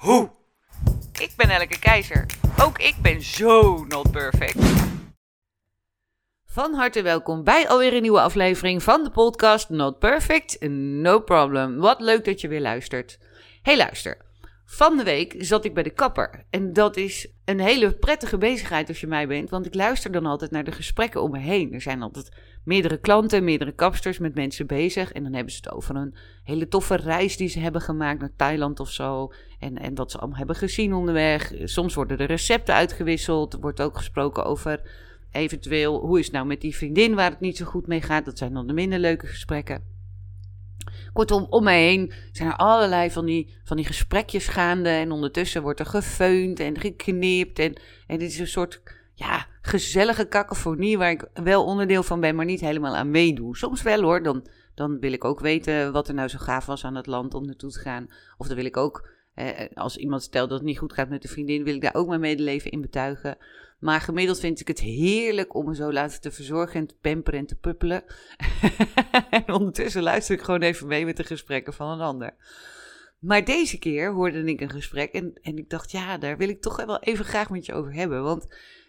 hoe. Ik ben Elke Keizer. Ook ik ben zo not perfect. Van harte welkom bij alweer een nieuwe aflevering van de podcast Not Perfect, No Problem. Wat leuk dat je weer luistert. Hey luister, van de week zat ik bij de kapper. En dat is een hele prettige bezigheid als je mij bent, want ik luister dan altijd naar de gesprekken om me heen. Er zijn altijd meerdere klanten, meerdere kapsters met mensen bezig. En dan hebben ze het over een hele toffe reis die ze hebben gemaakt naar Thailand of zo. En, en wat ze allemaal hebben gezien onderweg. Soms worden de recepten uitgewisseld. Er wordt ook gesproken over eventueel hoe is het nou met die vriendin waar het niet zo goed mee gaat. Dat zijn dan de minder leuke gesprekken. Kortom, om mij heen zijn er allerlei van die, van die gesprekjes gaande. En ondertussen wordt er gefeund en geknipt. En, en dit is een soort ja, gezellige kakofonie waar ik wel onderdeel van ben, maar niet helemaal aan meedoe. Soms wel hoor, dan, dan wil ik ook weten wat er nou zo gaaf was aan het land om naartoe te gaan. Of dan wil ik ook, als iemand stelt dat het niet goed gaat met de vriendin, wil ik daar ook mijn medeleven in betuigen. Maar gemiddeld vind ik het heerlijk om me zo laten te verzorgen en te pamperen en te puppelen. en ondertussen luister ik gewoon even mee met de gesprekken van een ander. Maar deze keer hoorde ik een gesprek en, en ik dacht, ja, daar wil ik toch wel even graag met je over hebben. Want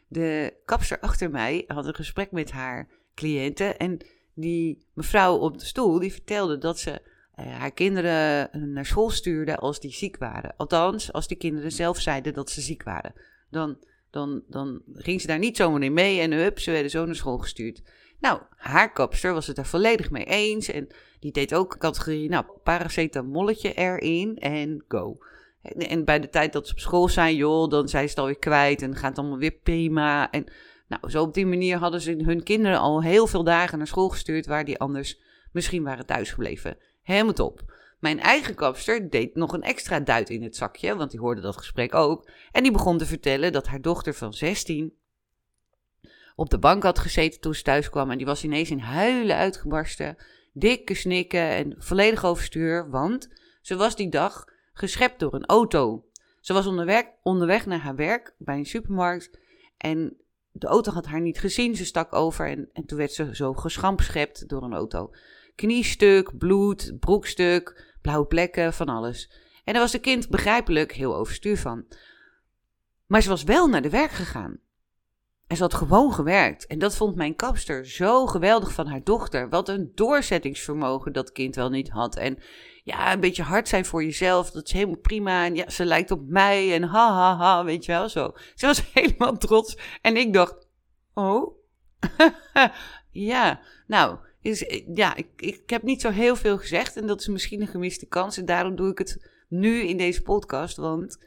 de kapster achter mij had een gesprek met haar cliënten. En die mevrouw op de stoel, die vertelde dat ze haar kinderen naar school stuurde als die ziek waren. Althans, als die kinderen zelf zeiden dat ze ziek waren. Dan dan, dan ging ze daar niet zomaar in mee en hup, ze werden zo naar school gestuurd. Nou, haar kapster was het er volledig mee eens en die deed ook categorie, nou, paracetamolletje erin en go. En, bij de tijd dat ze op school zijn, joh, dan zijn ze het alweer kwijt en gaat het allemaal weer prima. En nou, zo op die manier hadden ze hun kinderen al heel veel dagen naar school gestuurd waar die anders misschien waren thuisgebleven. Helemaal top. Mijn eigen kapster deed nog een extra duit in het zakje, want die hoorde dat gesprek ook. En die begon te vertellen dat haar dochter van 16 op de bank had gezeten toen ze thuis kwam. En die was ineens in huilen uitgebarsten. Dikke snikken en volledig overstuur, want ze was die dag geschept door een auto. Ze was onderweg, onderweg naar haar werk bij een supermarkt. En de auto had haar niet gezien. Ze stak over en, en toen werd ze zo geschampschept door een auto. Kniestuk, bloed, broekstuk, blauwe plekken, van alles. En daar was de kind begrijpelijk heel overstuur van. Maar ze was wel naar de werk gegaan. En ze had gewoon gewerkt. En dat vond mijn kapster zo geweldig van haar dochter. Wat een doorzettingsvermogen dat kind wel niet had. En ja, een beetje hard zijn voor jezelf. Dat is helemaal prima. En ja, ze lijkt op mij. En ha, ha, ha, weet je wel zo. Ze was helemaal trots. En ik dacht, oh, ja, nou, eh, ja, ik, ik heb niet zo heel veel gezegd en dat is misschien een gemiste kans. En daarom doe ik het nu in deze podcast. Want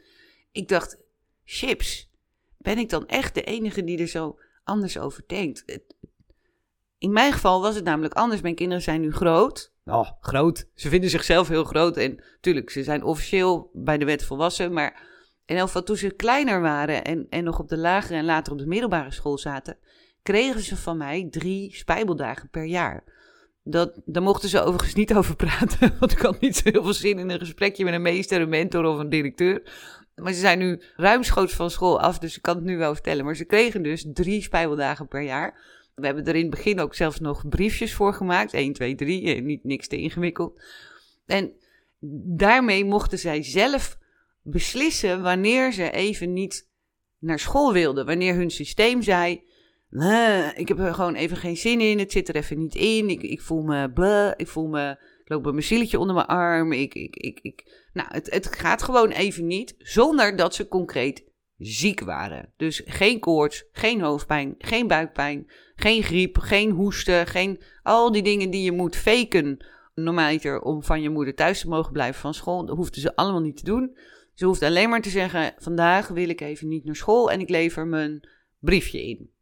ik dacht, chips, ben ik dan echt de enige die er zo anders over denkt? In mijn geval was het namelijk anders. Mijn kinderen zijn nu groot. Oh, groot. Ze vinden zichzelf heel groot. En tuurlijk, ze zijn officieel bij de wet volwassen. Maar in elk geval toen ze kleiner waren en, en nog op de lagere en later op de middelbare school zaten kregen ze van mij drie spijbeldagen per jaar. Dat, daar mochten ze overigens niet over praten, want ik had niet zo heel veel zin in een gesprekje met een meester, een mentor of een directeur. Maar ze zijn nu ruimschoots van school af, dus ik kan het nu wel vertellen. Maar ze kregen dus drie spijbeldagen per jaar. We hebben er in het begin ook zelfs nog briefjes voor gemaakt. 1, 2, 3, niet niks te ingewikkeld. En daarmee mochten zij zelf beslissen wanneer ze even niet naar school wilden. Wanneer hun systeem zei, ik heb er gewoon even geen zin in. Het zit er even niet in. Ik, ik voel me bleh. Ik voel me. Ik loop met mijn zieltje onder mijn arm. Ik, ik, ik, ik. Nou, het, het gaat gewoon even niet. Zonder dat ze concreet ziek waren. Dus geen koorts, geen hoofdpijn, geen buikpijn, geen griep, geen hoesten, geen al die dingen die je moet faken normaliter om van je moeder thuis te mogen blijven van school. Dat hoefden ze allemaal niet te doen. Ze hoefde alleen maar te zeggen: vandaag wil ik even niet naar school en ik lever mijn briefje in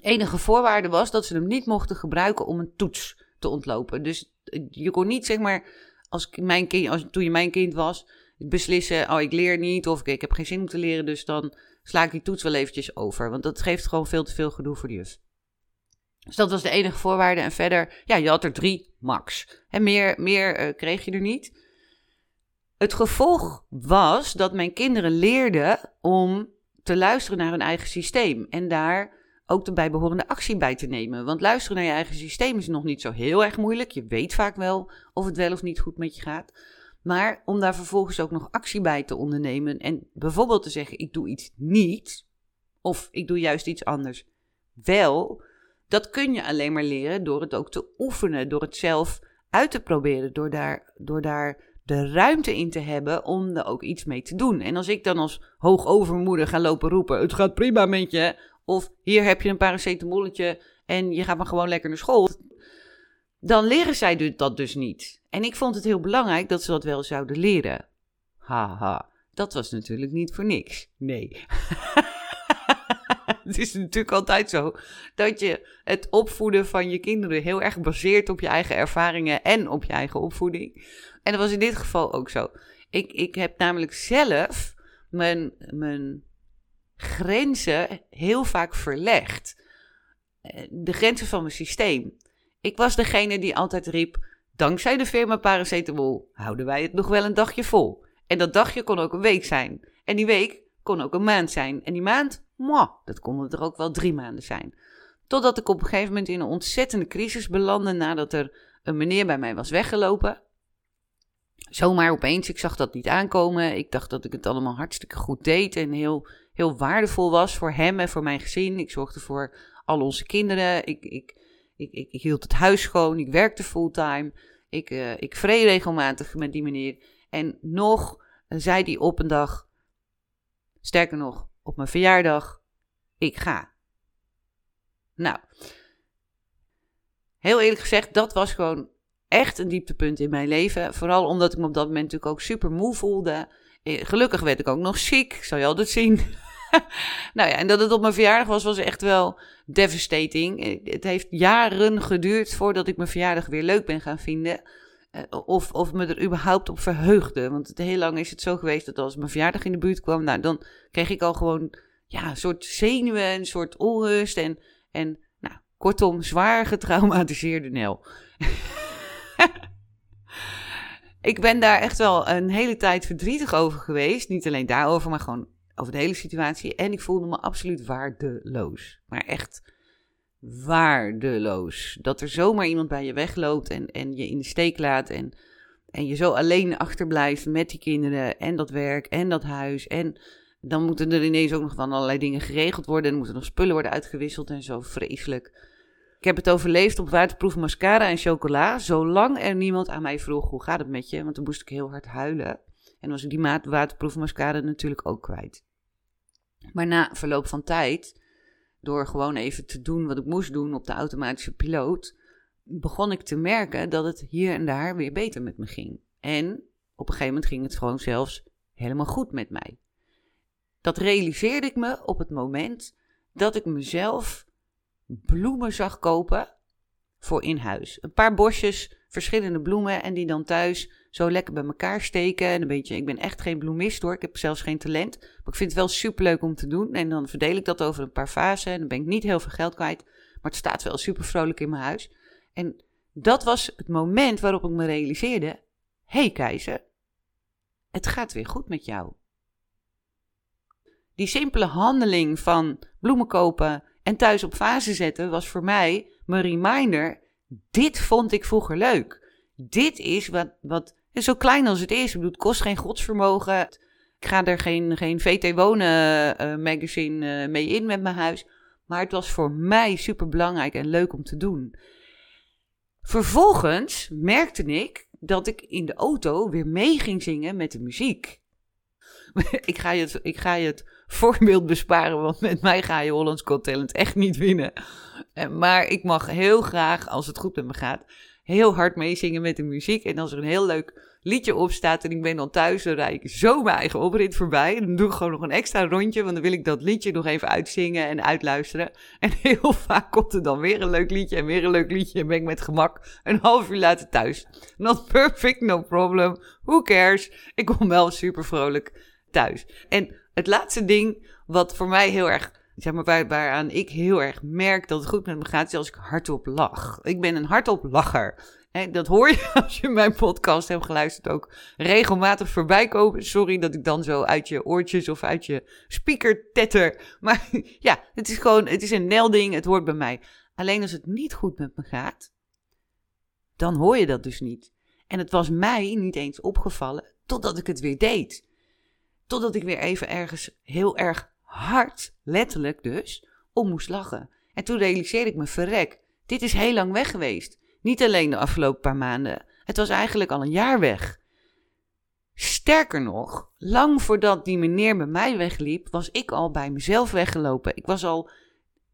enige voorwaarde was dat ze hem niet mochten gebruiken om een toets te ontlopen. Dus je kon niet, zeg maar, als mijn kind, als, toen je mijn kind was, beslissen, oh ik leer niet of ik heb geen zin om te leren, dus dan sla ik die toets wel eventjes over. Want dat geeft gewoon veel te veel gedoe voor de juf. Dus dat was de enige voorwaarde. En verder, ja, je had er drie max. En meer, meer uh, kreeg je er niet. Het gevolg was dat mijn kinderen leerden om te luisteren naar hun eigen systeem. En daar ook de bijbehorende actie bij te nemen. Want luisteren naar je eigen systeem is nog niet zo heel erg moeilijk. Je weet vaak wel of het wel of niet goed met je gaat. Maar om daar vervolgens ook nog actie bij te ondernemen en bijvoorbeeld te zeggen: ik doe iets niet, of ik doe juist iets anders wel, dat kun je alleen maar leren door het ook te oefenen, door het zelf uit te proberen, door daar, door daar de ruimte in te hebben om er ook iets mee te doen. En als ik dan als hoogovermoeder ga lopen roepen: het gaat prima met je, of hier heb je een paracetamolletje en je gaat maar gewoon lekker naar school, dan leren zij dat dus niet. En ik vond het heel belangrijk dat ze dat wel zouden leren. Haha, dat was natuurlijk niet voor niks. Nee. het is natuurlijk altijd zo dat je het opvoeden van je kinderen heel erg baseert op je eigen ervaringen en op je eigen opvoeding. En dat was in dit geval ook zo. Ik, ik heb namelijk zelf mijn, mijn grenzen heel vaak verlegd. Eh, de grenzen van mijn systeem. Ik was degene die altijd riep: Dankzij de firma paracetamol houden wij het nog wel een dagje vol. En dat dagje kon ook een week zijn. En die week kon ook een maand zijn. En die maand, mwah, dat konden er ook wel drie maanden zijn. Totdat ik op een gegeven moment in een ontzettende crisis belandde nadat er een meneer bij mij was weggelopen. Zomaar opeens, ik zag dat niet aankomen. Ik dacht dat ik het allemaal hartstikke goed deed en heel, heel waardevol was voor hem en voor mijn gezin. Ik zorgde voor al onze kinderen. Ik, ik, ik, ik, hield het huis schoon, ik werkte fulltime. Ik, uh, ik vreed regelmatig met die meneer. En nog zei hij op een dag, sterker nog, op mijn verjaardag, ik ga. Nou, heel eerlijk gezegd, dat was gewoon echt een dieptepunt in mijn leven. Vooral omdat ik me op dat moment natuurlijk ook super moe voelde. Eh, gelukkig werd ik ook nog ziek, zal je altijd zien. nou ja, en dat het op mijn verjaardag was, was echt wel devastating. Het heeft jaren geduurd voordat ik mijn verjaardag weer leuk ben gaan vinden. Eh, of, of me er überhaupt op verheugde. Want heel lang is het zo geweest dat als mijn verjaardag in de buurt kwam, nou, dan kreeg ik al gewoon ja, een soort zenuwen, een soort onrust. En, en nou, kortom, zwaar getraumatiseerde Nel. ik ben daar echt wel een hele tijd verdrietig over geweest. Niet alleen daarover, maar gewoon over de hele situatie. En ik voelde me absoluut waardeloos. Maar echt waardeloos. Dat er zomaar iemand bij je wegloopt en, en je in de steek laat. En, en je zo alleen achterblijft met die kinderen en dat werk en dat huis. En dan moeten er ineens ook nog van allerlei dingen geregeld worden. En moeten nog spullen worden uitgewisseld en zo vreselijk. Ik heb het overleefd op waterproof mascara en chocola. Zolang er niemand aan mij vroeg hoe gaat het met je. Want dan moest ik heel hard huilen. En was ik die maat waterproof mascara natuurlijk ook kwijt. Maar na verloop van tijd, door gewoon even te doen wat ik moest doen op de automatische piloot, begon ik te merken dat het hier en daar weer beter met me ging. En op een gegeven moment ging het gewoon zelfs helemaal goed met mij. Dat realiseerde ik me op het moment dat ik mezelf bloemen zag kopen voor in huis. Een paar bosjes verschillende bloemen en die dan thuis zo lekker bij elkaar steken. En een beetje, ik ben echt geen bloemist hoor, ik heb zelfs geen talent. Maar ik vind het wel super leuk om te doen. En dan verdeel ik dat over een paar fasen en dan ben ik niet heel veel geld kwijt. Maar het staat wel super vrolijk in mijn huis. En dat was het moment waarop ik me realiseerde: hé hey, keizer, het gaat weer goed met jou. Die simpele handeling van bloemen kopen en thuis op fase zetten was voor mij mijn reminder dit vond ik vroeger leuk. Dit is wat, wat zo klein als het is. Het kost geen godsvermogen. Ik ga er geen, geen VT Wonen uh, magazine uh, mee in met mijn huis. Maar het was voor mij super belangrijk en leuk om te doen. Vervolgens merkte ik dat ik in de auto weer mee ging zingen met de muziek. ik, ga je het, ik ga je het voorbeeld besparen, want met mij ga je Hollands Got Talent echt niet winnen. Eh, maar ik mag heel graag, als het goed met me gaat, heel hard meezingen met de muziek. En als er een heel leuk liedje opstaat en ik ben dan thuis, dan rijd ik zo mijn eigen oprit voorbij. En dan doe ik gewoon nog een extra rondje, want dan wil ik dat liedje nog even uitzingen en uitluisteren. En heel vaak komt er dan weer een leuk liedje en weer een leuk liedje en ben ik met gemak een half uur later thuis. Not perfect, no problem, who cares? Ik kom wel super vrolijk thuis. En het laatste ding wat voor mij heel erg zeg maar, waar, waaraan ik heel erg merk dat het goed met me gaat, is als ik hardop lach. Ik ben een hardop lacher. Dat hoor je als je mijn podcast hebt geluisterd ook regelmatig voorbij komen. Sorry dat ik dan zo uit je oortjes of uit je speaker tetter. Maar ja, het is gewoon, het is een nelding, het hoort bij mij. Alleen als het niet goed met me gaat, dan hoor je dat dus niet. En het was mij niet eens opgevallen totdat ik het weer deed. Totdat ik weer even ergens heel erg hard, letterlijk dus, om moest lachen. En toen realiseerde ik me, verrek, dit is heel lang weg geweest. Niet alleen de afgelopen paar maanden, het was eigenlijk al een jaar weg. Sterker nog, lang voordat die meneer bij mij wegliep, was ik al bij mezelf weggelopen. Ik was al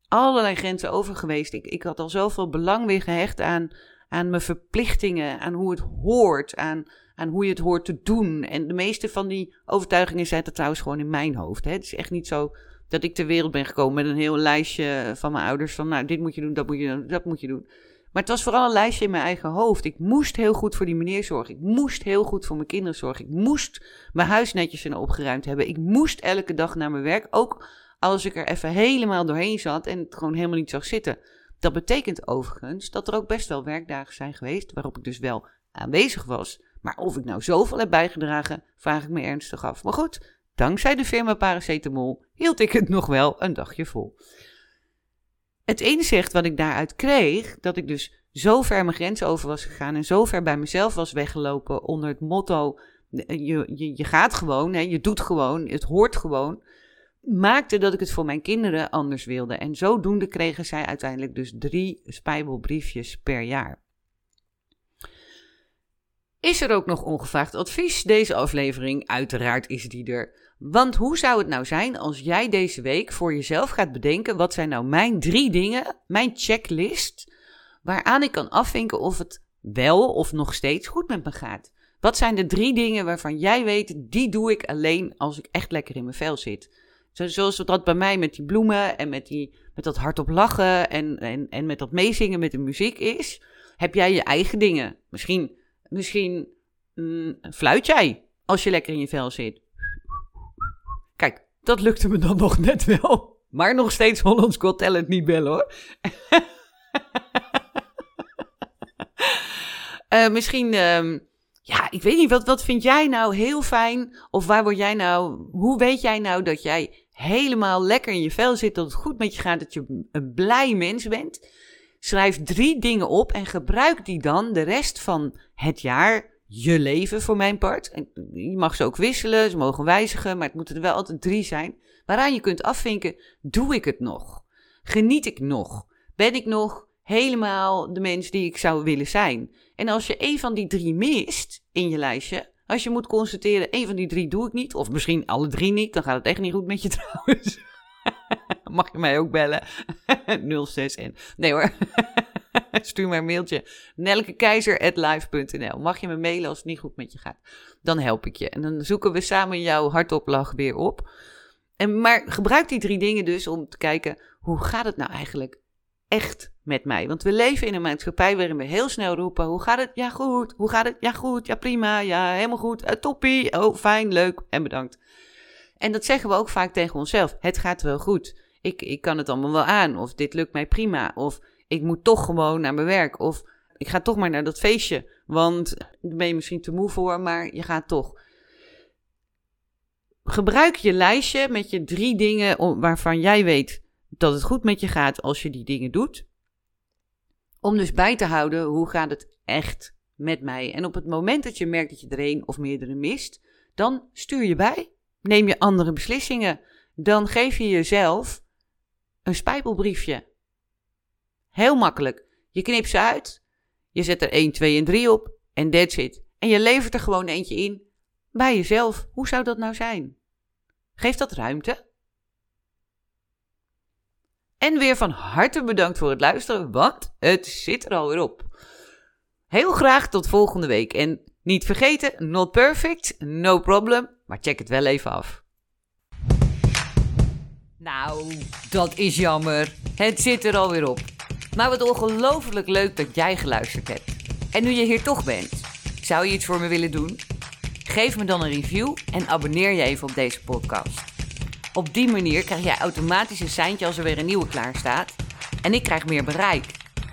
allerlei grenzen over geweest. Ik, ik had al zoveel belang weer gehecht aan, aan mijn verplichtingen, aan hoe het hoort, aan, aan hoe je het hoort te doen. En de meeste van die overtuigingen zitten trouwens gewoon in mijn hoofd. Hè. Het is echt niet zo dat ik ter wereld ben gekomen met een heel lijstje van mijn ouders van, nou, dit moet je doen, dat moet je doen, dat moet je doen. Maar het was vooral een lijstje in mijn eigen hoofd. Ik moest heel goed voor die meneer zorgen. Ik moest heel goed voor mijn kinderen zorgen. Ik moest mijn huis netjes en opgeruimd hebben. Ik moest elke dag naar mijn werk. Ook als ik er even helemaal doorheen zat en het gewoon helemaal niet zag zitten. Dat betekent overigens dat er ook best wel werkdagen zijn geweest waarop ik dus wel aanwezig was. Maar of ik nou zoveel heb bijgedragen, vraag ik me ernstig af. Maar goed, dankzij de firma Paracetamol hield ik het nog wel een dagje vol. Het inzicht wat ik daaruit kreeg, dat ik dus zo ver mijn grens over was gegaan en zo ver bij mezelf was weggelopen onder het motto: je, je, je gaat gewoon, hè, je doet gewoon, het hoort gewoon, maakte dat ik het voor mijn kinderen anders wilde. En zodoende kregen zij uiteindelijk dus drie spijbelbriefjes per jaar. Is er ook nog ongevraagd advies? Deze aflevering, uiteraard is die er. Want hoe zou het nou zijn als jij deze week voor jezelf gaat bedenken: wat zijn nou mijn drie dingen, mijn checklist, waaraan ik kan afvinken of het wel of nog steeds goed met me gaat? Wat zijn de drie dingen waarvan jij weet, die doe ik alleen als ik echt lekker in mijn vel zit? Zoals dat bij mij met die bloemen en met, die, met dat hardop lachen en, en, en met dat meezingen met de muziek is. Heb jij je eigen dingen? Misschien Misschien mm, fluit jij als je lekker in je vel zit. Kijk, dat lukte me dan nog net wel. Maar nog steeds Hollands Got Talent niet bellen hoor. uh, misschien, um, ja, ik weet niet, wat, wat vind jij nou heel fijn? Of waar word jij nou, hoe weet jij nou dat jij helemaal lekker in je vel zit, dat het goed met je gaat, dat je een blij mens bent? Schrijf drie dingen op en gebruik die dan de rest van het jaar, je leven voor mijn part. En je mag ze ook wisselen, ze mogen wijzigen, maar het moeten er wel altijd drie zijn. Waaraan je kunt afvinken, doe ik het nog? Geniet ik nog? Ben ik nog helemaal de mens die ik zou willen zijn? En als je een van die drie mist in je lijstje, als je moet constateren, een van die drie doe ik niet, of misschien alle drie niet, dan gaat het echt niet goed met je trouwens. Mag je mij ook bellen? 06 en. Nee hoor. Stuur maar een mailtje. Nelkekeizer.live.nl. Mag je me mailen als het niet goed met je gaat? Dan help ik je. En dan zoeken we samen jouw hartoplach weer op. En, maar gebruik die drie dingen dus om te kijken hoe gaat het nou eigenlijk echt met mij? Want we leven in een maatschappij waarin we heel snel roepen: hoe gaat het? Ja, goed. Hoe gaat het? Ja, goed. Ja, prima. Ja, helemaal goed. Uh, toppie. Oh, fijn, leuk en bedankt. En dat zeggen we ook vaak tegen onszelf. Het gaat wel goed. Ik, ik kan het allemaal wel aan. Of dit lukt mij prima. Of ik moet toch gewoon naar mijn werk. Of ik ga toch maar naar dat feestje. Want daar ben je misschien te moe voor, maar je gaat toch. Gebruik je lijstje met je drie dingen waarvan jij weet dat het goed met je gaat als je die dingen doet. Om dus bij te houden hoe gaat het echt met mij. En op het moment dat je merkt dat je er een of meerdere mist, dan stuur je bij neem je andere beslissingen. Dan geef je jezelf een spijbelbriefje. Heel makkelijk. Je knipt ze uit, je zet er 1, 2 en 3 op en that's it. En je levert er gewoon eentje in bij jezelf. Hoe zou dat nou zijn? Geef dat ruimte. En weer van harte bedankt voor het luisteren, want het zit er alweer op. Heel graag tot volgende week. En Niet vergeten, not perfect, no problem, maar check het wel even af. Nou, dat is jammer. Het zit er alweer op. Maar wat ongelooflijk leuk dat jij geluisterd hebt. En nu je hier toch bent, zou je iets voor me willen doen? Geef me dan een review en abonneer je even op deze podcast. Op die manier krijg jij automatisch een seintje als er weer een nieuwe klaar staat. En ik krijg meer bereik.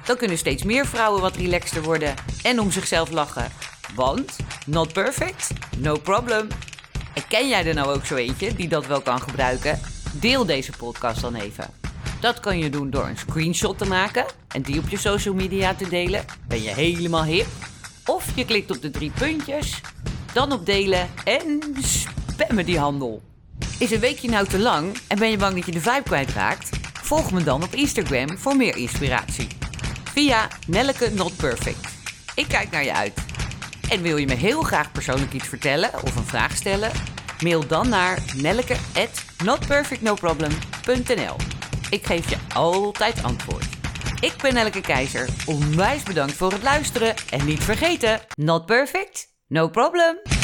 Dan kunnen steeds meer vrouwen wat relaxter worden en om zichzelf lachen. Want, not perfect, no problem. En ken jij er nou ook zo eentje die dat wel kan gebruiken? Deel deze podcast dan even. Dat kan je doen door een screenshot te maken en die op je social media te delen. Ben je helemaal hip? Of je klikt op de drie puntjes, dan op delen en spammen die handel. Is een weekje nou te lang en ben je bang dat je de vibe kwijtraakt? Volg me dan op Instagram voor meer inspiratie. Via Nelleke Not Perfect. Ik kijk naar je uit. En wil je me heel graag persoonlijk iets vertellen of een vraag stellen? Mail dan naar nelleke@notperfectnoproblem.nl. Ik geef je altijd antwoord. Ik ben Nelleke Keizer. Onwijs bedankt voor het luisteren en niet vergeten, not perfect, no problem.